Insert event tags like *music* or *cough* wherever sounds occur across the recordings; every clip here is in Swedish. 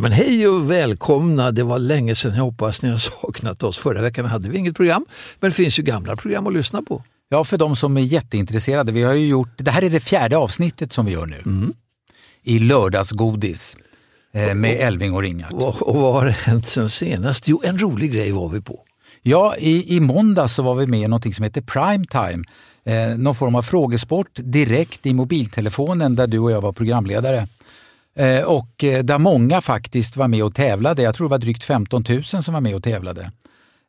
Ja men hej och välkomna. Det var länge sedan. Jag hoppas ni har *laughs* saknat oss. Förra veckan hade vi inget program, men det finns ju gamla program att lyssna på. Ja, för de som är jätteintresserade. Vi har ju gjort, det här är det fjärde avsnittet som vi gör nu. Mm. I lördagsgodis eh, med Elving och Ringart. Och, och vad har hänt sen senast? Jo, en rolig grej var vi på. Ja, i, i måndag så var vi med i något som heter Primetime. Eh, någon form av frågesport direkt i mobiltelefonen där du och jag var programledare. Eh, och eh, där många faktiskt var med och tävlade. Jag tror det var drygt 15 000 som var med och tävlade.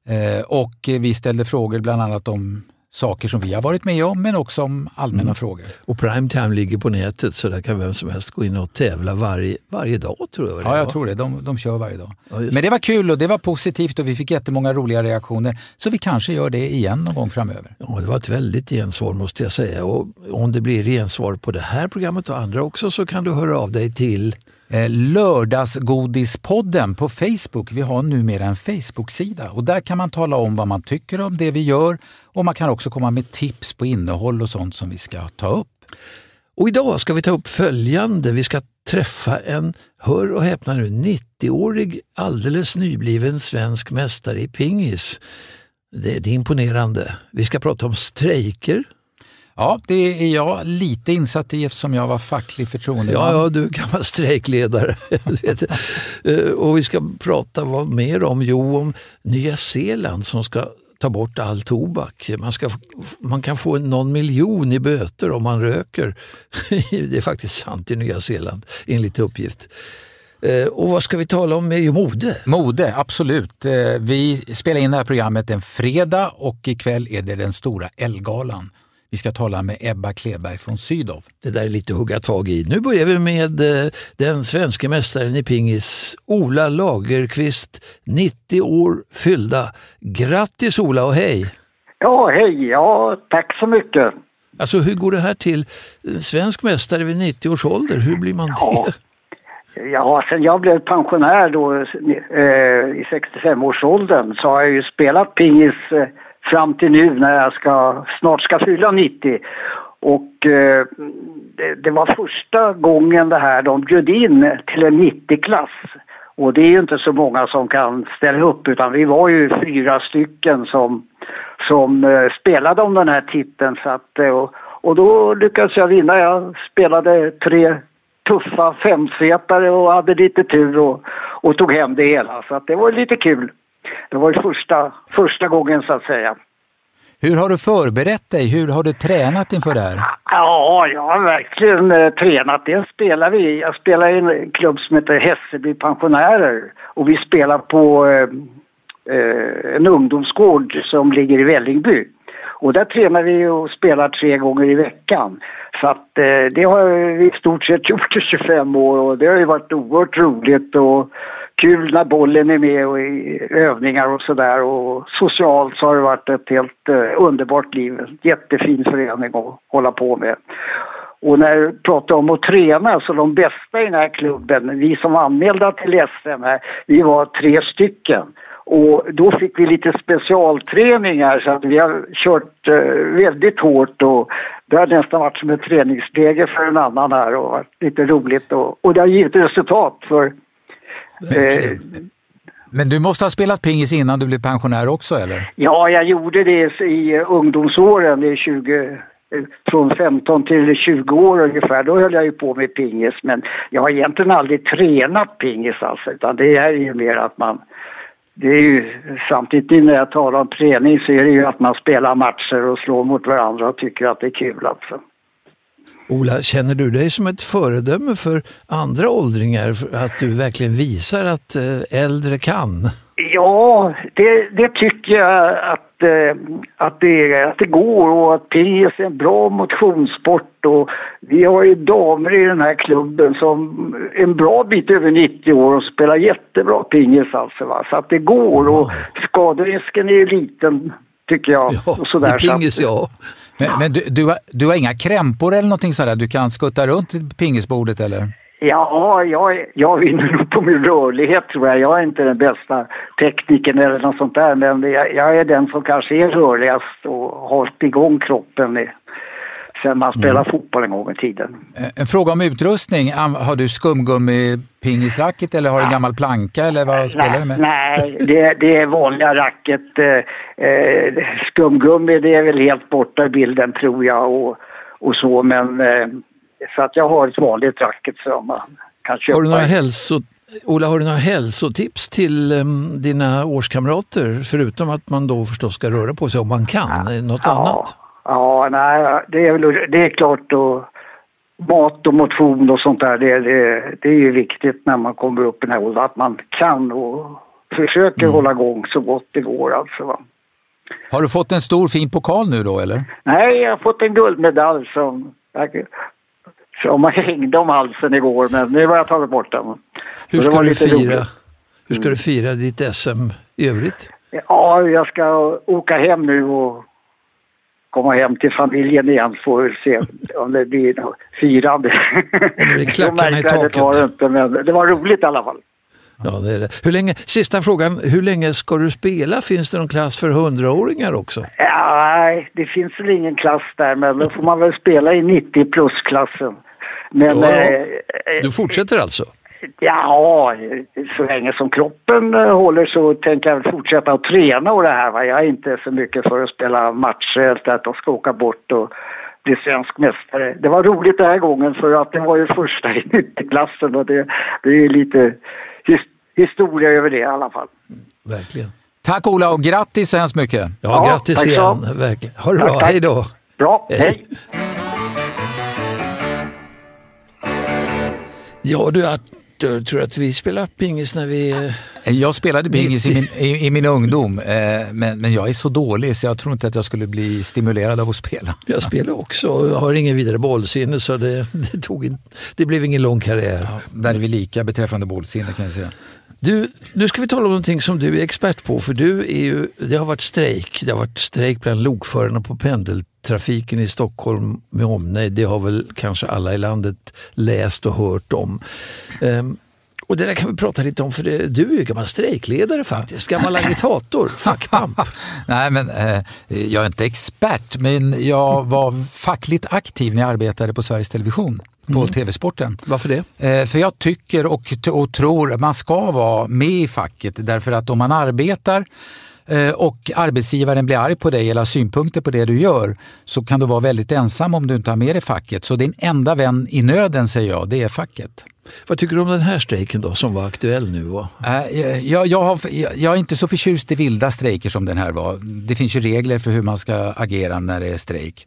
Eh, och vi ställde frågor bland annat om saker som vi har varit med om men också om allmänna Mm. frågor. Och Primetime ligger på nätet så där kan vem som helst gå in och tävla varje, varje dag tror jag. Ja, jag tror det. De, de kör varje dag. Ja, Men det var kul och det var positivt och vi fick jättemånga roliga reaktioner. Så vi kanske gör det igen någon gång framöver. Ja, det var ett väldigt gensvar måste jag säga. Och om det blir gensvar på det här programmet och andra också så kan du höra av dig till Eh, Lördagsgodispodden på Facebook. Vi har numera en Facebook-sida och där kan man tala om vad man tycker om det vi gör och man kan också komma med tips på innehåll och sånt som vi ska ta upp. Och idag ska vi ta upp följande. Vi ska träffa en, hör och häpna nu, 90-årig alldeles nybliven svensk mästare i pingis. Det, det är imponerande. Vi ska prata om strejker. Ja, det är jag lite insatt i eftersom jag var facklig förtroendeman. Ja, ja, du är gammal strejkledare. *laughs* Eh, och vi ska prata vad mer om? Jo, om Nya Zeeland som ska ta bort all tobak. Man, ska, man kan få någon miljon i böter om man röker. *laughs* Det är faktiskt sant i Nya Zeeland, enligt uppgift. Eh, Och vad ska vi tala om? Jo, mode. Mode, absolut. Eh, Vi spelar in det här programmet en fredag och ikväll är det den stora Elgalan. Vi ska tala med Ebba Kleberg från Sydow. Det där är lite att hugga tag i. Nu börjar vi med eh, den svenska mästaren i pingis, Ola Lagerqvist, 90 år fyllda. Grattis Ola och hej! Ja, hej. Ja, tack så mycket. Alltså hur går det här till? Svensk mästare vid 90 års ålder, hur blir man Ja. det? Ja, sen jag blev pensionär då eh, i 65-årsåldern så har jag ju spelat pingis eh, fram till nu när jag ska, snart ska fylla 90. Och eh, det, det var första gången det här de bjöd in till en 90-klass. Och det är ju inte så många som kan ställa upp utan vi var ju fyra stycken som, som eh, spelade om den här titeln. Så att, eh, och, och då lyckades jag vinna. Jag spelade tre tuffa femsetare och hade lite tur och, och tog hem det hela. Så att det var lite kul. Det var ju första, första gången så att säga. Hur har du förberett dig? Hur har du tränat inför det här? Ja, jag har verkligen eh, tränat. Det spelar vi. Jag spelar i en klubb som heter Hässelby pensionärer och vi spelar på eh, eh, en ungdomsgård som ligger i Vällingby. Och där tränar vi och spelar tre gånger i veckan. Så att eh, det har vi i stort sett *laughs* gjort i 25 år och det har ju varit oerhört roligt och kul när bollen är med och i övningar och sådär och socialt så har det varit ett helt eh, underbart liv. Jättefin förening att hålla på med. Och när du pratar om att träna, så de bästa i den här klubben, vi som var anmälda till SM här, vi var tre stycken. Och då fick vi lite specialträningar så att vi har kört eh, väldigt hårt och det har nästan varit som en träningsläger för en annan här och varit lite roligt och, och det har givit resultat för eh, Men du måste ha spelat pingis innan du blev pensionär också eller? Ja, jag gjorde det i ungdomsåren, i 20, från 15 till 20 år ungefär. Då höll jag ju på med pingis, men jag har egentligen aldrig tränat pingis alltså, utan det är ju mer att man det är ju, samtidigt när jag talar om träning så är det ju att man spelar matcher och slår mot varandra och tycker att det är kul alltså. Ola, känner du dig som ett föredöme för andra åldringar? För att du verkligen visar att eh, äldre kan? Ja, det, det tycker jag att, eh, att, det, att det går och att pingis är en bra motionssport. Och vi har ju damer i den här klubben som en bra bit över 90 år och spelar jättebra pingis alltså. Va? Så att det går och skaderisken är ju liten tycker jag. Ja, och sådär, i pingis så att, ja. Men, men du, du, har, du har inga krämpor eller någonting sådär? Du kan skutta runt pingisbordet eller? Ja, jag, jag vinner nog på min rörlighet tror jag. Jag är inte den bästa teknikern eller något sånt där men jag, jag är den som kanske är rörligast och har hållit igång kroppen sen man spelade fotboll en gång i tiden. Eh, En fråga om utrustning. Har du skumgummi pingisracket eller har du en gammal planka eller vad spelar du med? Nej, det, det är vanliga racket. Eh, eh, skumgummi det är väl helt borta i bilden tror jag och, och så men eh, så att jag har ett vanligt racket som man kan köpa. Har du några hälso... Ola, har du några hälsotips till em, dina årskamrater? Förutom att man då förstås ska röra på sig om man kan. Eh, Något ja, annat? Ja, nej, det är, väl, det är klart och mat och motion och sånt där, det, det, det är ju viktigt när man kommer upp i den här åldern, att man kan och försöker Mm. hålla igång så gott det går alltså. Va? Har du fått en stor fin pokal nu då eller? Nej, jag har fått en guldmedalj som, som hängde om halsen igår, men nu har jag tagit bort den. Hur ska, du fira, roligt. Hur ska du fira ditt SM i övrigt? Ja, jag ska åka hem nu och komma hem till familjen igen får vi se om det blir något firande. Så märkvärdigt var det inte, men det var roligt i alla fall. Ja, det är det. Hur länge, sista frågan, hur länge ska du spela? Finns det någon klass för hundraåringar också? Ja, nej, det finns väl ingen klass där, men då får man väl spela i 90 plus-klassen. Men Ja, eh, Du fortsätter alltså? Ja, så länge som kroppen eh, håller så tänker jag fortsätta att träna och det här. Va? Jag är inte så mycket för att spela matcher, eller att de ska åka bort och bli svensk mästare. Det var roligt den här gången för att det var ju första i 90-klassen och det, det är lite his, historia över det i alla fall. Verkligen. Tack Ola och grattis så hemskt mycket. Ja, Ja, grattis tack så. igen. Verkligen. Ha det Tack, bra, tack. hej då. Bra, Hej. hej. Ja du Artur, tror att vi spelar pingis när vi... eh, Jag spelade pingis i min, i, i min ungdom, eh, men, men jag är så dålig så jag tror inte att jag skulle bli stimulerad av att spela. Jag spelar också och jag har ingen vidare bollsinne så det, det, tog in, det blev ingen lång karriär. Där är vi lika beträffande bollsinne kan jag säga. Du, nu ska vi tala om någonting som du är expert på för du är ju, det har varit strejk. Det har varit strejk bland lokförarna på pendeltrafiken i Stockholm med omnejd. Det har väl kanske alla i landet läst och hört om. Ehm, och det där kan vi prata lite om för det, du är ju gammal strejkledare faktiskt. Gammal agitator, *laughs* fackpamp. Nej, men eh, jag är inte expert, men jag var fackligt aktiv när jag arbetade på Sveriges Television, på TV-sporten. Varför det? Eh, för jag tycker och, och tror att man ska vara med i facket därför att om man arbetar eh, och arbetsgivaren blir arg på dig eller har synpunkter på det du gör så kan du vara väldigt ensam om du inte har med dig facket. Så din enda vän i nöden säger jag, det är facket. Vad tycker du om den här strejken då som var aktuell nu? Va? Eh, Jag, jag, har, jag, är inte så förtjust i vilda strejker som den här var. Det finns ju regler för hur man ska agera när det är strejk.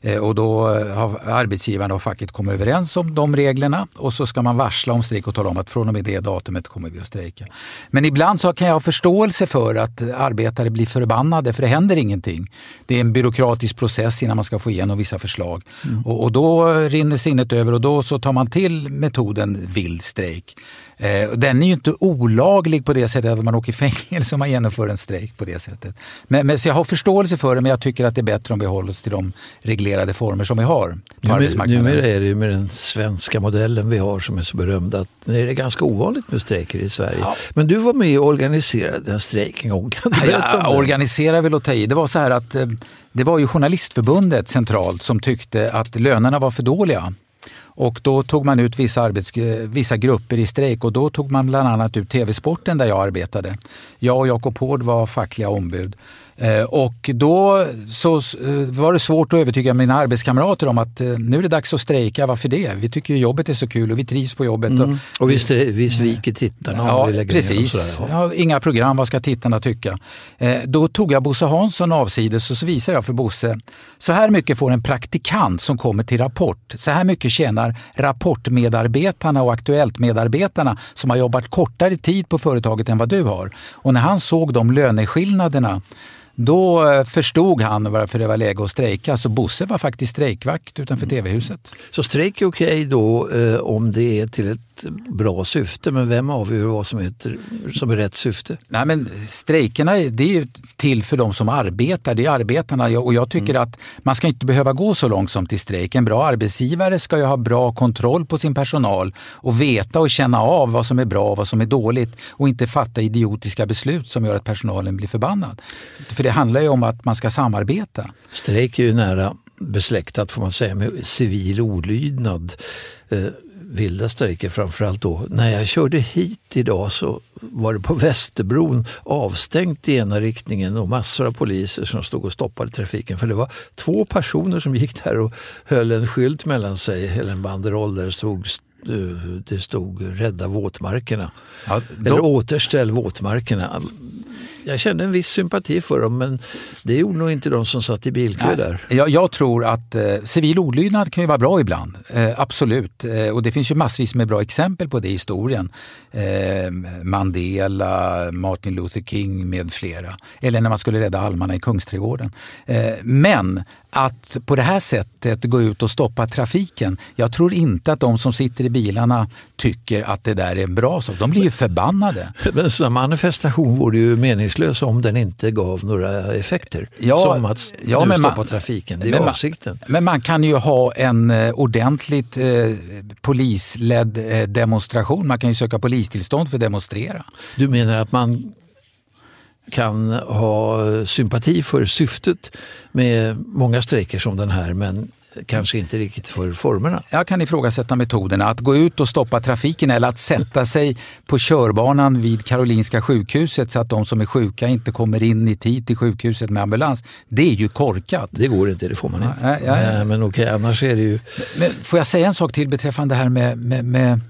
Eh, Och då har arbetsgivaren och facket kommit överens om de reglerna och så ska man varsla om strejk och tala om att från och med det datumet kommer vi att strejka. Men ibland så kan jag ha förståelse för att arbetare blir förbannade för det händer ingenting. Det är en byråkratisk process innan man ska få igenom vissa förslag. Och, och då rinner sinnet över och då så tar man till metoden vild strejk. Eh, den är ju inte olaglig på det sättet att man åker i fängelse om man genomför en strejk på det sättet. Men, men, så jag har förståelse för det men jag tycker att det är bättre om vi håller oss till de reglerade former som vi har på Numera, arbetsmarknaden. numera är det ju med den svenska modellen vi har som är så berömd att det är ganska ovanligt med strejker i Sverige. Men du var med och organiserade en strejk en gång. Kan du Ja, om det? organisera vill att ta i. Det var så här att eh, det var ju Journalistförbundet centralt som tyckte att lönerna var för dåliga. Och då tog man ut vissa, arbets, vissa grupper i strejk och då tog man bland annat ut TV-sporten där jag arbetade. Jag och Jakob Hård var fackliga ombud. Eh, och då så eh, var det svårt att övertyga mina arbetskamrater om att eh, nu är det dags att strejka. Varför det? Vi tycker ju jobbet är så kul och vi trivs på jobbet. Mm. Och vi, vi sviker tittarna ja, vi precis. Ja, inga program, vad ska tittarna tycka? Då tog jag Bosse Hansson avsides och så visade jag för Bosse. Så här mycket får en praktikant som kommer till Rapport. Så här mycket tjänar Rapportmedarbetarna och Aktuellt-medarbetarna som har jobbat kortare tid på företaget än vad du har. Och när han såg de löneskillnaderna då eh, förstod han varför det var läge att strejka. Så Bosse var faktiskt strejkvakt utanför mm. TV-huset. Så strejk är okej då eh, om det är till ett bra syfte, men vem avgör vad som är, ett, som är rätt syfte? Nej, men strejkerna det är till för de som arbetar, det är arbetarna och jag tycker mm. att man ska inte behöva gå så långt som till strejk. En bra arbetsgivare ska ju ha bra kontroll på sin personal och veta och känna av vad som är bra och vad som är dåligt och inte fatta idiotiska beslut som gör att personalen blir förbannad. För det handlar ju om att man ska samarbeta. Strejk är ju nära besläktat får man säga med civil olydnad. Eh, vilda strejker framförallt då. När jag körde hit idag så var det på Västerbron avstängt i ena riktningen och massor av poliser som stod och stoppade trafiken. För det var två personer som gick där och höll en skylt mellan sig, eller en banderoll där det stod det stod rädda våtmarkerna. Ja, då... Eller återställ våtmarkerna jag kände en viss sympati för dem men det gjorde nog inte de som satt i bilkö där. Jag, jag, tror att eh, civil olydnad kan ju vara bra ibland, eh, absolut. Eh, och det finns ju massvis med bra exempel på det i historien. Eh, Mandela, Martin Luther King med flera. Eller när man skulle rädda almarna i Kungsträdgården. Eh, men att på det här sättet gå ut och stoppa trafiken. Jag tror inte att de som sitter i bilarna tycker att det där är en bra sak. De blir ju förbannade. *laughs* Men en manifestation vore ju meningslös om den inte gav några effekter. Ja, som att ja, nu stoppa man, trafiken, det är men avsikten. Man, men man kan ju ha en eh, ordentligt eh, polisledd eh, demonstration. Man kan ju söka polistillstånd för att demonstrera. Du menar att man kan ha sympati för syftet med många strejker som den här men kanske inte riktigt för formerna. Jag kan ifrågasätta metoderna. Att gå ut och stoppa trafiken eller att sätta sig på körbanan vid Karolinska sjukhuset så att de som är sjuka inte kommer in i tid till sjukhuset med ambulans. Det är ju korkat. Det går inte, det får man inte. Ja, ja, ja. Men okej, annars är det ju... Men, får jag säga en sak till beträffande det här med, med, med,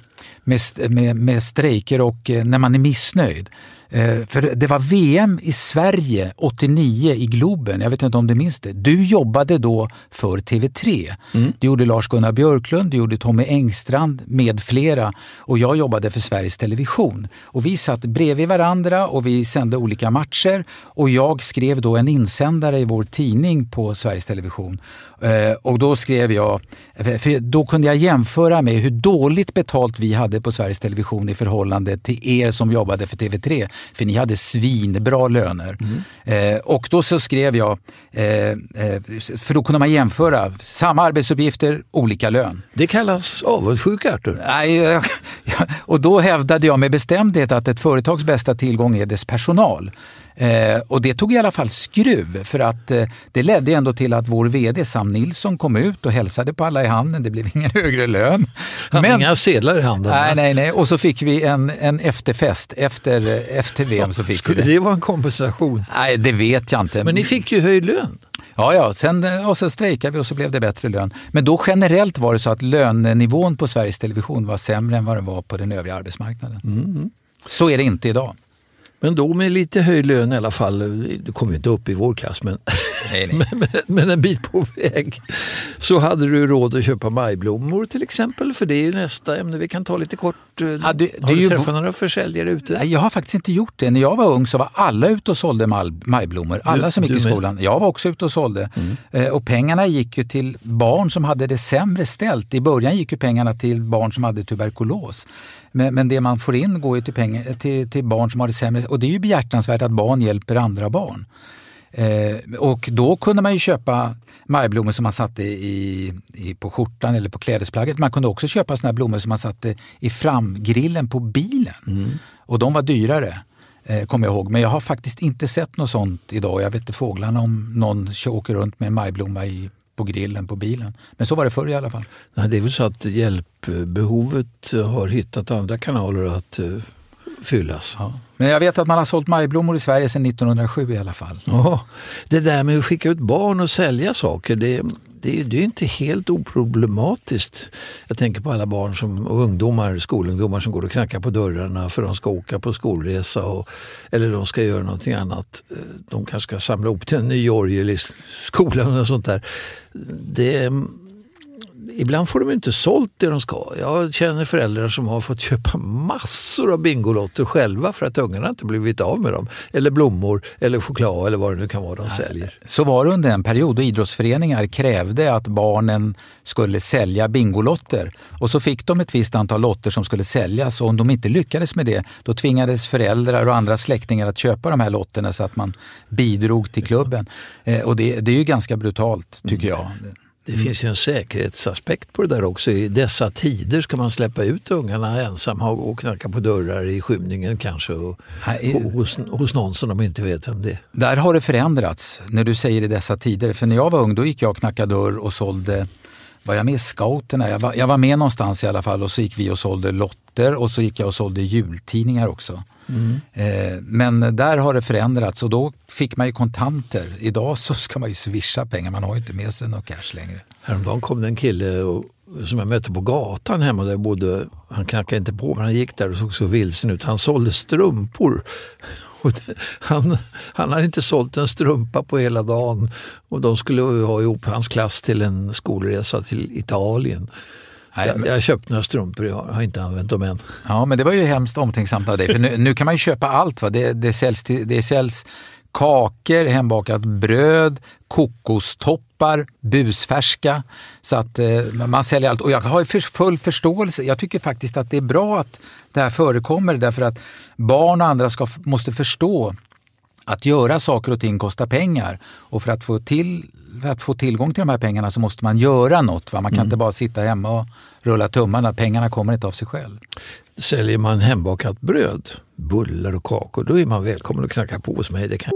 med, med strejker och eh, när man är missnöjd? Eh, för det var VM i Sverige 89 i Globen. Jag vet inte om du minns det. Du jobbade då för TV3. Mm. Det gjorde Lars-Gunnar Björklund, det gjorde Tommy Engstrand med flera. Och jag jobbade för Sveriges Television. Och vi satt bredvid varandra och vi sände olika matcher. Och jag skrev då en insändare i vår tidning på Sveriges Television. Eh, och då skrev jag, för då kunde jag jämföra med hur dåligt betalt vi hade på Sveriges Television i förhållande till er som jobbade för TV3 för ni hade svinbra löner. Mm. Eh, och då så skrev jag, eh, eh, för då kunde man jämföra samma arbetsuppgifter, olika lön. Det kallas avundsjuka Artur. Nej, och då hävdade jag med bestämdhet att ett företags bästa tillgång är dess personal. Eh, och det tog i alla fall skruv för att eh, det ledde ändå till att vår VD Sam Nilsson kom ut och hälsade på alla i handen. Det blev ingen *laughs* högre lön. Han Men, inga sedlar i handen? Nej, nej, nej. Och så fick vi en, en efterfest efter, efter VM. Så fick Skulle det. det vara en kompensation? Nej, det vet jag inte. Men ni fick ju höjd lön. Ja, ja. Sen, och så strejkade vi och så blev det bättre lön. Men då generellt var det så att lönenivån på Sveriges Television var sämre än vad den var på den övriga arbetsmarknaden. Mm. Så är det inte idag. Men då med lite höjd lön i alla fall, du kommer inte upp i vår klass men, nej, nej. *laughs* men, men, en bit på väg, så hade du råd att köpa majblommor till exempel. För det är ju nästa ämne vi kan ta lite kort. Ja, det, har du träffat några försäljare ute? Nej, jag har faktiskt inte gjort det. När jag var ung så var alla ute och sålde majblommor. Alla som gick i skolan. Jag var också ute och sålde. Mm. Eh, och pengarna gick ju till barn som hade det sämre ställt. I början gick ju pengarna till barn som hade tuberkulos. Men, men det man får in går ju till, pengar, till, till barn som har det sämre. Och det är ju behjärtansvärt att barn hjälper andra barn. Eh, och då kunde man ju köpa majblommor som man satte i, i, på skjortan eller på klädesplagget. Man kunde också köpa såna blommor som man satte i framgrillen på bilen. Mm. Och de var dyrare, eh, kommer jag ihåg. Men jag har faktiskt inte sett något sånt idag. Jag vet inte fåglarna om någon åker runt med en majblomma i på grillen på bilen. Men så var det förr i alla fall. Nej, det är väl så att hjälpbehovet har hittat andra kanaler att uh, fyllas. Ja. Men jag vet att man har sålt majblommor i Sverige sedan 1907 i alla fall. Ja, det där med att skicka ut barn och sälja saker, det, det, det är inte helt oproblematiskt. Jag tänker på alla barn som, och ungdomar, skolungdomar som går och knackar på dörrarna för de ska åka på skolresa och, eller de ska göra någonting annat. De kanske ska samla ihop till en ny orgel i skolan och sånt där. Det, ibland får de inte sålt det de ska. Jag känner föräldrar som har fått köpa massor av Bingolotter själva för att ungarna inte blivit av med dem. Eller blommor eller choklad eller vad det nu kan vara de säljer. Så var det under en period då idrottsföreningar krävde att barnen skulle sälja Bingolotter. Och så fick de ett visst antal lotter som skulle säljas och om de inte lyckades med det då tvingades föräldrar och andra släktingar att köpa de här lotterna så att man bidrog till klubben. Eh, och det, det är ju ganska brutalt tycker jag. Det mm. finns ju en säkerhetsaspekt på det där också. I dessa tider ska man släppa ut ungarna ensamma och knacka på dörrar i skymningen kanske och, och hos, hos någon som de inte vet vem det är. Där har det förändrats när du säger i dessa tider. För när jag var ung då gick jag och knackade dörr och sålde var jag med i scouterna? Jag var, jag var med någonstans i alla fall och så gick vi och sålde lotter och så gick jag och sålde jultidningar också. Mm. Eh, men där har det förändrats och då fick man ju kontanter. Idag så ska man ju swisha pengar, man har ju inte med sig någon cash längre. Häromdagen kom det en kille och, som jag mötte på gatan hemma där jag bodde. Han knackade inte på men han gick där och såg så vilsen ut. Han sålde strumpor. *laughs* han, han hade inte sålt en strumpa på hela dagen och de skulle ha ihop hans klass till en skolresa till Italien. Nej, jag, jag köpt några strumpor, jag har inte använt dem än. Ja, men det var ju hemskt omtänksamt av dig. För nu, nu kan man ju köpa allt. Va? Det, det, säljs till, det säljs kakor, hembakat bröd, kokostoppar, busfärska. Så att eh, man säljer allt. Och jag har full förståelse. Jag tycker faktiskt att det är bra att det här förekommer därför att barn och andra ska, måste förstå att göra saker och ting kostar pengar. Och för att få, till, för att få tillgång till de här pengarna så måste man göra något. Va? Man kan mm. inte bara sitta hemma och rulla tummarna. Pengarna kommer inte av sig själv. Säljer man hembakat bröd, bullar och kakor, då är man välkommen att knacka på hos mig. Det kan...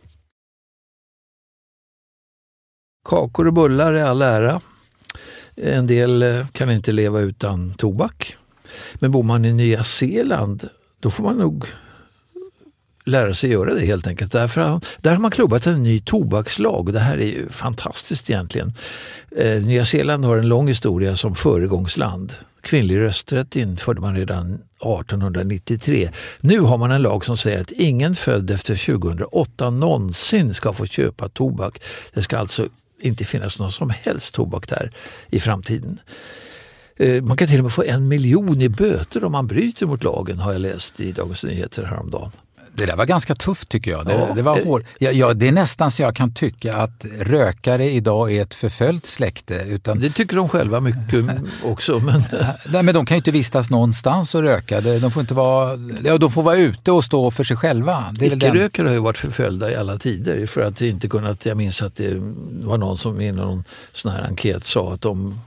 Kakor och bullar är all ära. En del eh, kan inte leva utan tobak. Men bor man i Nya Zeeland, då får man nog lära sig göra det helt enkelt. Därför, där har man klubbat en ny tobakslag och det här är ju fantastiskt egentligen. Eh, Nya Zeeland har en lång historia som föregångsland. Kvinnlig rösträtt införde man redan 1893. Nu har man en lag som säger att ingen född efter 2008 någonsin ska få köpa tobak. Det ska alltså inte finnas någon som helst tobak där i framtiden. Eh, man kan till och med få en miljon i böter om man bryter mot lagen har jag läst i Dagens Nyheter häromdagen. Det där var ganska tufft tycker jag. Det, ja. det var hård. Ja, ja, det är nästan så jag kan tycka att rökare idag är ett förföljt släkte. Utan... Det tycker de själva mycket också. Men... *laughs* Nej, men de kan ju inte vistas någonstans och röka. De får, inte vara, ja, de får vara ute och stå för sig själva. Icke-rökare har ju varit förföljda i alla tider för att inte kunnat, jag minns att det var någon som i någon sån här enkät sa att de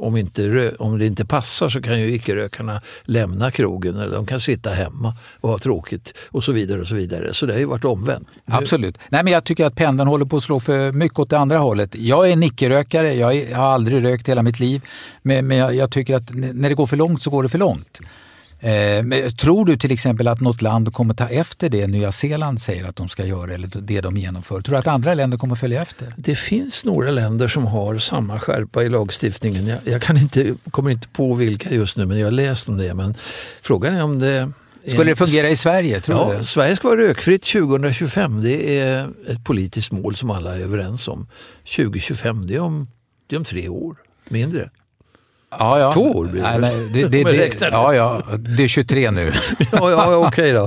om, inte, om det inte passar så kan ju icke-rökarna lämna krogen eller de kan sitta hemma och ha tråkigt och så vidare. och Så vidare. Så det har ju varit omvänt. Absolut. Nej, men jag tycker att pendeln håller på att slå för mycket åt det andra hållet. Jag är en icke-rökare, jag har aldrig rökt hela mitt liv. Men, men jag, jag, tycker att när det går för långt så går det för långt. Eh, men tror du till exempel att något land kommer ta efter det Nya Zeeland säger att de ska göra eller det de genomför? Tror du att andra länder kommer följa efter? Det finns några länder som har samma skärpa i lagstiftningen. Jag, jag kan inte, kommer inte på vilka just nu men jag har läst om det. Men frågan är om det Skulle det fungera i Sverige? Tror ja, du? Sverige ska vara rökfritt 2025. Det är ett politiskt mål som alla är överens om. 2025, det är om, det är om tre år, mindre. Ja, ja. Två år blir det Nej, men det, det, *laughs* det, ja, ja, det är 23 nu. *laughs* Ja, ja, okej då.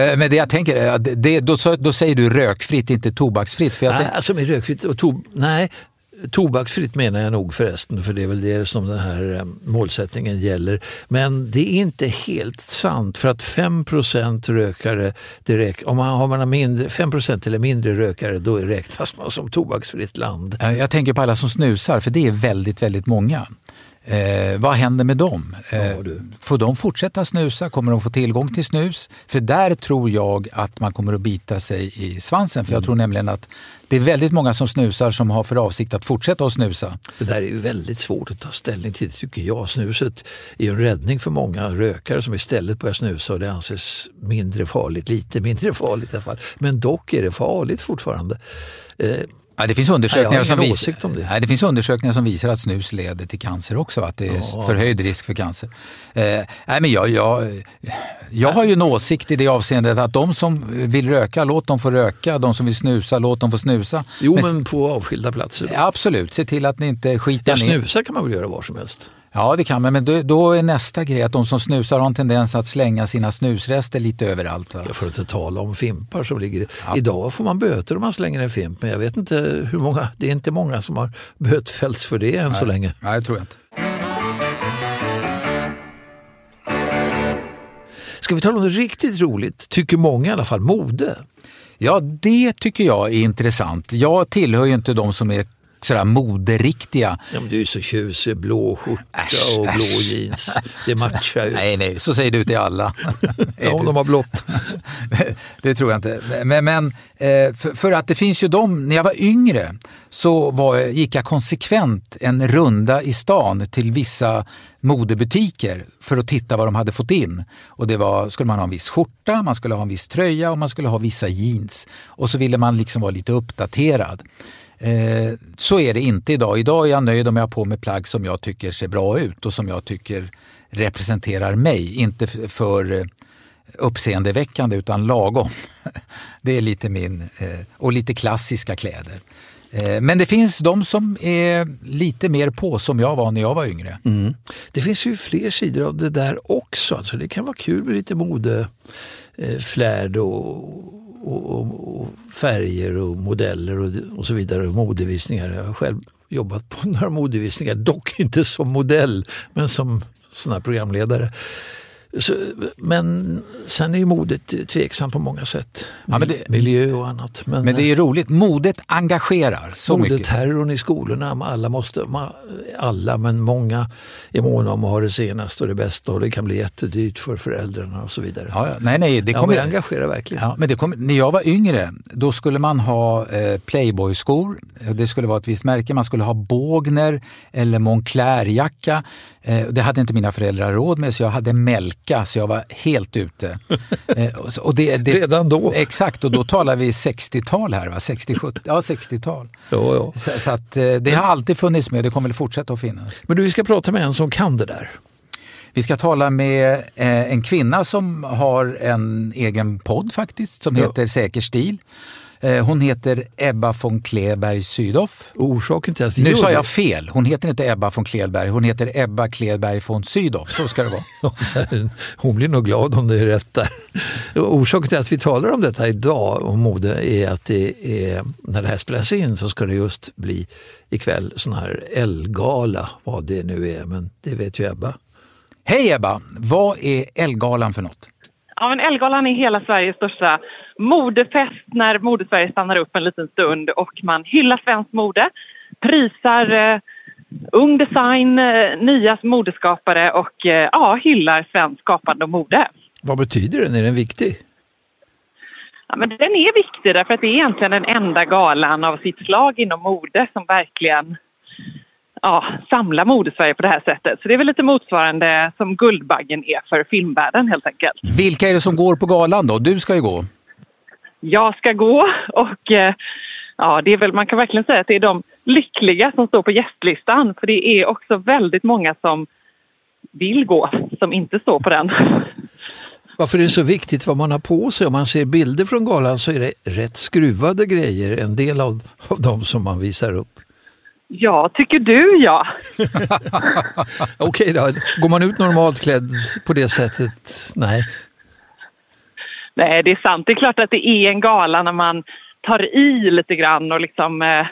Eh, Men det jag tänker, det, då, då säger du rökfritt, inte tobaksfritt. För jag Nej, tänk- alltså med rökfritt och to nej, tobaksfritt menar jag nog förresten, för det är väl det som den här eh, målsättningen gäller. Men det är inte helt sant, för att 5% rökare, räk, om man har man mindre, 5% eller mindre rökare, då räknas man som tobaksfritt land. Eh, Jag tänker på alla som snusar, för det är väldigt, väldigt många. Eh, vad händer med dem? Eh, får de fortsätta snusa? Kommer de få tillgång till snus? För där tror jag att man kommer att bita sig i svansen. För jag tror nämligen att det är väldigt många som snusar som har för avsikt att fortsätta att snusa. Det där är ju väldigt svårt att ta ställning till tycker jag. Snuset är ju en räddning för många rökare som istället börjar snusa och det anses mindre farligt, lite mindre farligt i alla fall. Men dock är det farligt fortfarande. Eh, Ja, det, finns Nej, undersökningar har som om det. Nej, det finns undersökningar som visar att snus leder till cancer också, att det är Ja. förhöjd risk för cancer. Eh, nej, men jag, jag, jag har ju en åsikt i det avseendet att de som vill röka, låt dem få röka. De som vill snusa, låt dem få snusa. jo, Men- men på avskilda platser. Absolut, se till att ni inte skitar Ja, ner. snusa kan man väl göra var som helst? Ja, det kan man, men då, då är nästa grej att de som snusar har en tendens att slänga sina snusrester lite överallt. Va? Ja, för att inte tala om fimpar som ligger... Idag får man böter om man slänger en fimp, men jag vet inte hur många... Det är inte många som har bötfällts för det än så länge. Nej, det tror jag inte. Ska vi tala om något riktigt roligt? Tycker många i alla fall. Mode. Ja, det tycker jag är intressant. Jag tillhör ju inte de som är sådär moderiktiga. Ja, men du är så tjusig. Blå skjorta Äsch, och blå äsch. jeans. Det matchar ju. Nej, nej, så säger du till alla. *laughs* Ja, om de har blått. *laughs* det tror jag inte. Men, men eh, för, för att det finns ju de, när jag var yngre så var, gick jag konsekvent en runda i stan till vissa modebutiker för att titta vad de hade fått in. Och det var, skulle man ha en viss skjorta, man skulle ha en viss tröja och man skulle ha vissa jeans. Och så ville man liksom vara lite uppdaterad. Eh, så är det inte idag. Idag är jag nöjd om jag har på mig plagg som jag tycker ser bra ut och som jag tycker representerar mig. Inte för eh, uppseendeväckande utan lagom. *laughs* Det är lite min, eh, och lite klassiska kläder. Eh, men det finns de som är lite mer på som jag var när jag var yngre. Mm. Det finns ju fler sidor av det där också. Alltså det kan vara kul med lite modeflärd och, och, och, och färger och modeller och, och så vidare. Och modevisningar. Jag har själv jobbat på *laughs* några modevisningar, dock inte som modell men som sån här programledare. Så, men sen är ju modet tveksamt på många sätt. Ja, det- Miljö och annat. Men, Men det är roligt, modet engagerar så mycket. Modeterrorn i skolorna, alla måste, alla men många är måna om att ha det senaste och det bästa och det kan bli jättedyrt för föräldrarna och så vidare. Ja, ja. Nej, nej, det ja, kommer... det engagerar verkligen. Ja, men det kom, när jag var yngre, då skulle man ha eh, Playboy-skor. Det skulle vara ett visst märke. Man skulle ha Bågner eller Moncler-jacka. Eh, det hade inte mina föräldrar råd med, så jag hade Melka, så jag var helt ute. *laughs* Eh, och det, det, Redan då? Exakt, och då talar vi 60-tal här, va? 60-70, ja 60-tal. Ja, ja. Så, så att, eh, det har alltid funnits med och det kommer väl fortsätta att finnas. Men du, vi ska prata med en som kan det där. Vi ska tala med en kvinna som har en egen podd faktiskt som Ja. heter Säker stil. Eh, hon heter Ebba von Kleberg Sydow. Och orsaken till att vi Nu sa jag fel. Hon heter inte Ebba von Kleberg, hon heter Ebba Kleberg von Sydow. Så ska det vara. *laughs* Hon blir nog glad om det är rätt där. Orsaken till att vi talar om detta idag, om mode, är att det är, när det här spelas in så ska det just bli ikväll sån här Elgala, vad det nu är, men det vet ju Ebba. Hej Ebba! Vad är Elgalan för något? Ja, men Elgalan är hela Sveriges största modefest när Modesverige stannar upp en liten stund och man hyllar svenskt mode, prisar eh, ung design, eh, nya modeskapare och eh, ja, hyllar svenskt skapande och mode. Vad betyder den? Är den viktig? Ja, men den är viktig därför att det är egentligen den enda galan av sitt slag inom mode som verkligen ja, samla modesverige på det här sättet. Så det är väl lite motsvarande som Guldbaggen är för filmvärlden helt enkelt. Vilka är det som går på galan då? Du ska ju gå. Jag ska gå och eh, ja, det är väl, man kan verkligen säga att det är de lyckliga som står på gästlistan. För det är också väldigt många som vill gå, som inte står på den. Varför är det så viktigt vad man har på sig? Om man ser bilder från galan så är det rätt skruvade grejer, en del av, av dem som man visar upp. Ja, tycker du ja. *laughs* Okej då, går man ut normalt klädd på det sättet? Nej. Nej, det är sant. Det är klart att det är en gala när man tar i lite grann och liksom eh,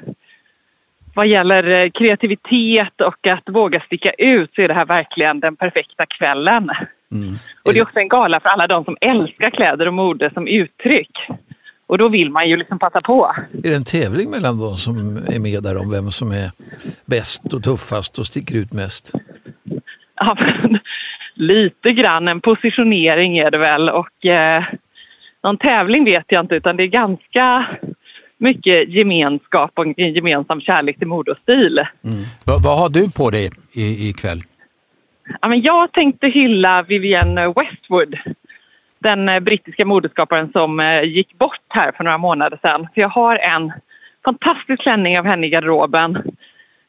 vad gäller eh, kreativitet och att våga sticka ut så är det här verkligen den perfekta kvällen. Mm. Och det är också en gala för alla de som älskar kläder och mode som uttryck. Och då vill man ju liksom passa på. Är det en tävling mellan de som är med där om vem som är bäst och tuffast och sticker ut mest? Ja, *laughs* lite grann en positionering är det väl och eh, någon tävling vet jag inte utan det är ganska mycket gemenskap och en gemensam kärlek till mode och stil. Mm. Vad, vad har du på dig ikväll? Ja, men jag tänkte hylla Vivienne Westwood, den eh, brittiska modeskaparen som eh, gick bort här för några månader sedan. För jag har en fantastisk klänning av henne i garderoben.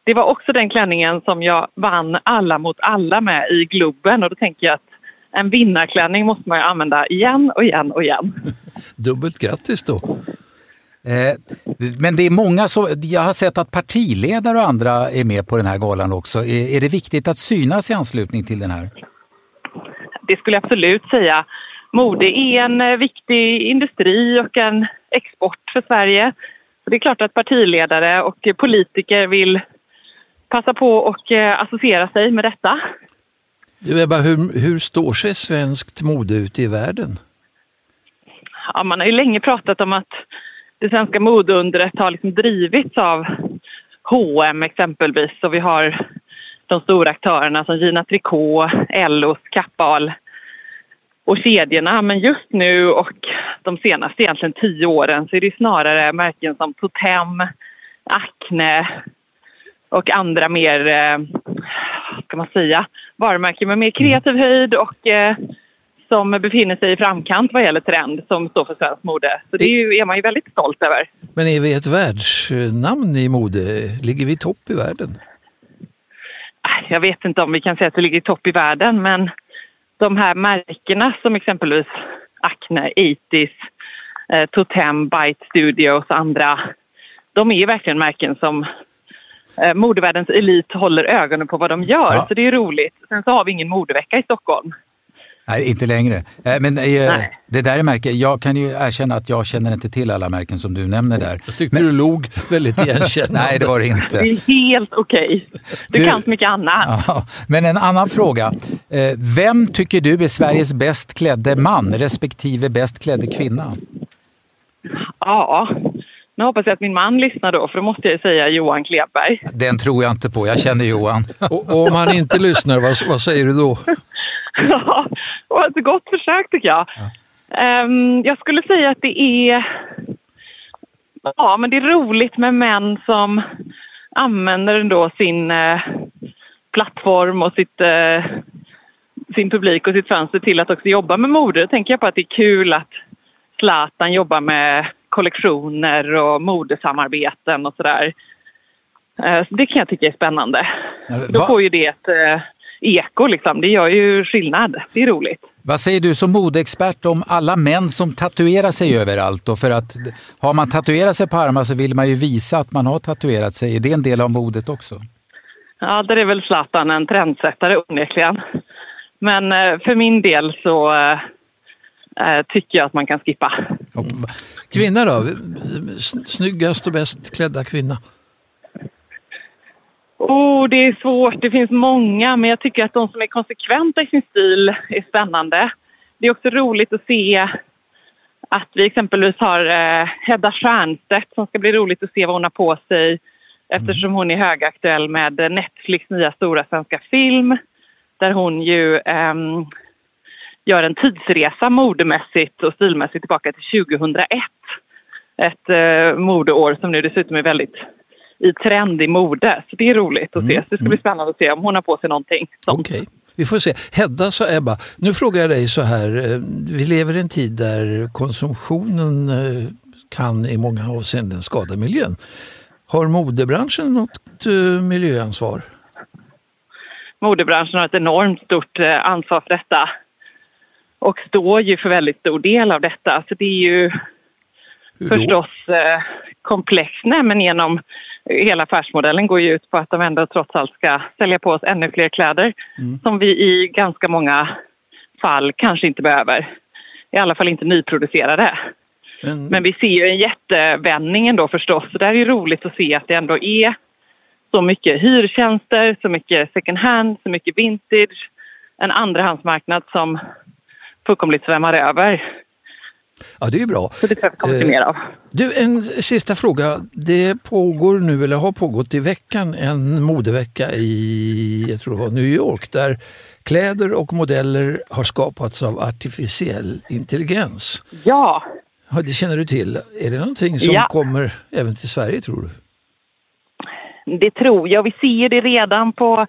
Det var också den klänningen som jag vann Alla mot alla med i Globen och då tänker jag att en vinnarklänning måste man ju använda igen och igen och igen. *laughs* Dubbelt grattis då! Eh, men det är många som, jag har sett att partiledare och andra är med på den här galan också. Är, det viktigt att synas i anslutning till den här? Det skulle jag absolut säga. Mode är en eh, viktig industri och en export för Sverige. Så det är klart att partiledare och politiker vill passa på och eh, associera sig med detta. Du Ebba, hur, hur står sig svenskt mode ute i världen? Ja, man har ju länge pratat om att det svenska modeundret har liksom drivits av H&M exempelvis och vi har de stora aktörerna som Gina Tricot, Ellos, Kappahl och kedjorna. Men just nu och de senaste egentligen tio åren så är det snarare märken som Totem, Acne och andra mer, eh, ska man säga, varumärken med mer kreativ höjd och eh, som befinner sig i framkant vad gäller trend som står för svensk mode. Så det är, ju, är man ju väldigt stolt över. Men är vi ett världsnamn i mode? Ligger vi i topp i världen? Jag vet inte om vi kan säga att vi ligger i topp i världen men de här märkena som exempelvis Acne, 80s, eh, Totem, Bite Studios och andra de är verkligen märken som eh, modevärldens elit håller ögonen på vad de gör. Ja. Så det är roligt. Sen så har vi ingen modevecka i Stockholm. Nej, inte längre. Eh, men eh, det där är märken. Jag kan ju erkänna att jag känner inte till alla märken som du nämner där. Jag tyckte men... du log väldigt igenkännande. Nej, det var det inte. Det är helt okej. Okay. Du, du, kan så mycket annat. Ja, men en annan fråga. Eh, vem tycker du är Sveriges bäst klädde man respektive bäst klädde kvinna? Ja, nu hoppas jag att min man lyssnar då, för då måste jag säga Johan Kleberg. Den tror jag inte på, jag känner Johan. och, och om han inte lyssnar, vad, vad säger du då? Ja, ett gott försök tycker jag. Ja. Um, jag skulle säga att det är... Ja, men det är roligt med män som använder ändå sin uh, plattform och sitt, uh, sin publik och sitt fönster till att också jobba med mode. Då tänker jag på att det är kul att Zlatan jobbar med kollektioner och modesamarbeten och sådär. Uh, så det kan jag tycka är spännande. Då får ju det ett eko liksom. Det gör ju skillnad. Det är roligt. Vad säger du som modeexpert om alla män som tatuerar sig överallt? Och för att har man tatuerat sig på armar så vill man ju visa att man har tatuerat sig. Är det en del av modet också? Ja, där är väl Zlatan en trendsättare onekligen. Men eh, för min del så eh, eh, tycker jag att man kan skippa. Kvinna då? Snyggast och bäst klädda kvinna? Oh, det är svårt. Det finns många, men jag tycker att de som är konsekventa i sin stil är spännande. Det är också roligt att se att vi exempelvis har eh, Hedda Stiernstedt som ska bli roligt att se vad hon har på sig eftersom hon är högaktuell med Netflix nya stora svenska film där hon ju eh, gör en tidsresa modemässigt och stilmässigt tillbaka till 2001. Ett eh, modeår som nu dessutom är väldigt i trendig mode. Så det är roligt att se. Så det ska bli spännande att se om hon har på sig någonting. sånt. Okej, vi får se. Hedda sa Ebba, nu frågar jag dig så här. eh, Vi lever i en tid där konsumtionen eh, kan i många avseenden skada miljön. Har modebranschen något eh, miljöansvar? modebranschen har ett enormt stort ansvar för detta och står ju för väldigt stor del av detta. Så det är ju förstås komplext. Nej, men genom hela affärsmodellen går ju ut på att de ändå trots allt ska sälja på oss ännu fler kläder som vi i ganska många fall kanske inte behöver. I alla fall inte nyproducerade. Men, Men vi ser ju en jättevändning ändå förstås. Så det är ju roligt att se att det ändå är så mycket hyrtjänster, så mycket second hand, så mycket vintage. En andrahandsmarknad som fullkomligt svämmar över. Ja, det är ju bra. Så det vi kommer se Eh, mer av. Du, en sista fråga. Det pågår nu, eller har pågått i veckan, en modevecka i jag tror det var New York där kläder och modeller har skapats av artificiell intelligens. Ja, Ja, det känner du till. Är det någonting som Ja. kommer även till Sverige tror du? det tror jag. Vi ser det redan på...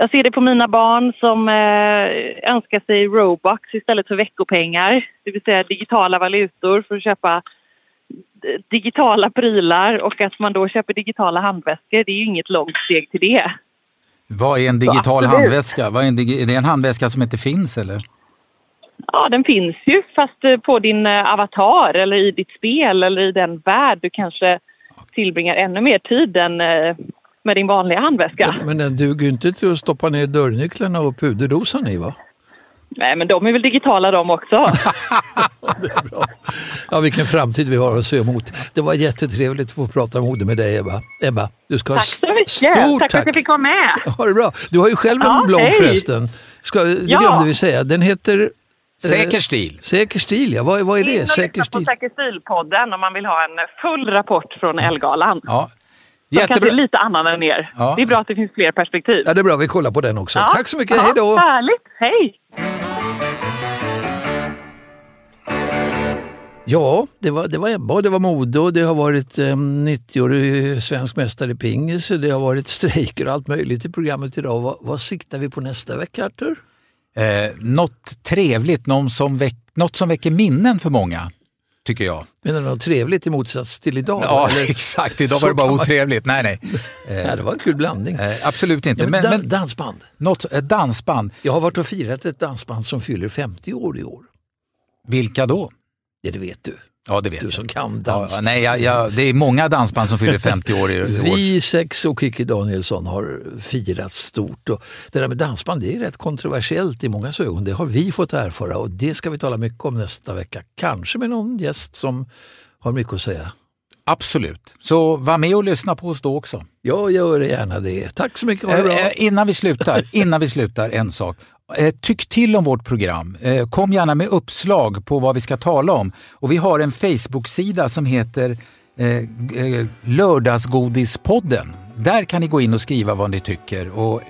Jag ser det på mina barn som eh, önskar sig Robux istället för veckopengar. Det vill säga digitala valutor för att köpa eh, digitala prylar och att man då köper digitala handväskor. Det är ju inget långt steg till det. Vad är en digital absolut. handväska? Vad är, en är det en handväska som inte finns eller? Ja, den finns ju fast eh, på din eh, avatar eller i ditt spel eller i den värld du kanske tillbringar ännu mer tid än med din vanliga handväska. Men den duger ju inte till att stoppa ner dörrnycklarna och puderdosan i va? Nej, men de är väl digitala de också. *laughs* Ja, vilken framtid vi har att se emot. Det var jättetrevligt att få prata mode med dig Ebba. Ebba, du ska ha Tack så mycket! stort tack, tack. för att jag fick vara med. Ha det bra. Du har ju själv en Ja, blogg hej. förresten. Ska, det Ja. glömde vi säga. Den heter eh, Säker stil. Säker stil. Ja. Vad, vad är In det? och Säker lyssna på stil. Säker stil-podden om man vill ha en full rapport från Elgalan. Ja. Som kanske är Jättebra. lite annan än er. Ja. Det är bra att det finns fler perspektiv. Ja, det är bra. Vi kollar på den också. Ja. Tack så mycket. Ja, Hej då! Härligt. Hej! Ja, det var, det var Ebba och det var mode och det har varit eh, 90-årig svensk mästare i pingis. Det har varit strejker och allt möjligt i programmet idag. Vad, vad siktar vi på nästa vecka, Artur? Eh, något trevligt, någon som väck, något som väcker minnen för många, tycker jag. Menar du något trevligt i motsats till idag? Ja, eller? *laughs* exakt. Idag Så var det bara kan man- otrevligt. Nej, nej. *laughs* Ja, det var en kul blandning. Eh, absolut inte. Ja, men, men, men dansband. något, ett dansband, Jag har varit och firat ett dansband som fyller 50 år i år. vilka då? Ja, det vet du. Ja, det vet Du jag. som kan dans. ja, nej, jag, jag, det är många dansband som fyller 50 år i *laughs* år. Vi sex och Kikki Danielsson har firat stort. Och det där med dansband det är rätt kontroversiellt i många ögon. Det har vi fått erfara och det ska vi tala mycket om nästa vecka. Kanske med någon gäst som har mycket att säga. Absolut. Så var med och lyssna på oss då också. Jag gör gärna det. Tack så mycket. Ha det bra. Eh, eh, innan vi slutar, innan vi slutar, en sak. Eh, tyck till om vårt program. Eh, kom gärna med uppslag på vad vi ska tala om. Och vi har en Facebook-sida som heter eh, Lördagsgodispodden. Där kan ni gå in och skriva vad ni tycker och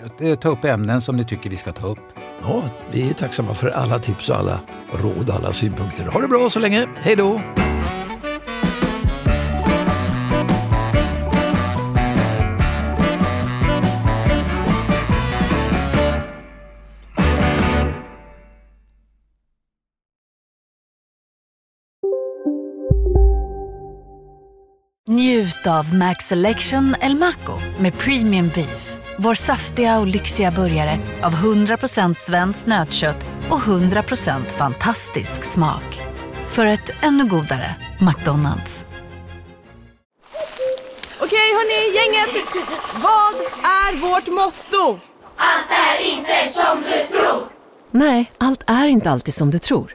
ta upp ämnen som ni tycker vi ska ta upp. Ja, vi är tacksamma för alla tips och alla råd och alla synpunkter. Ha det bra så länge. Hej då! Njut av Max Selection El Maco med Premium Beef. Vår saftiga och lyxiga burgare av 100% svenskt nötkött och 100% fantastisk smak. För ett ännu godare McDonalds. Okej hörni, gänget. Vad är vårt motto? Nej, allt är inte alltid som du tror.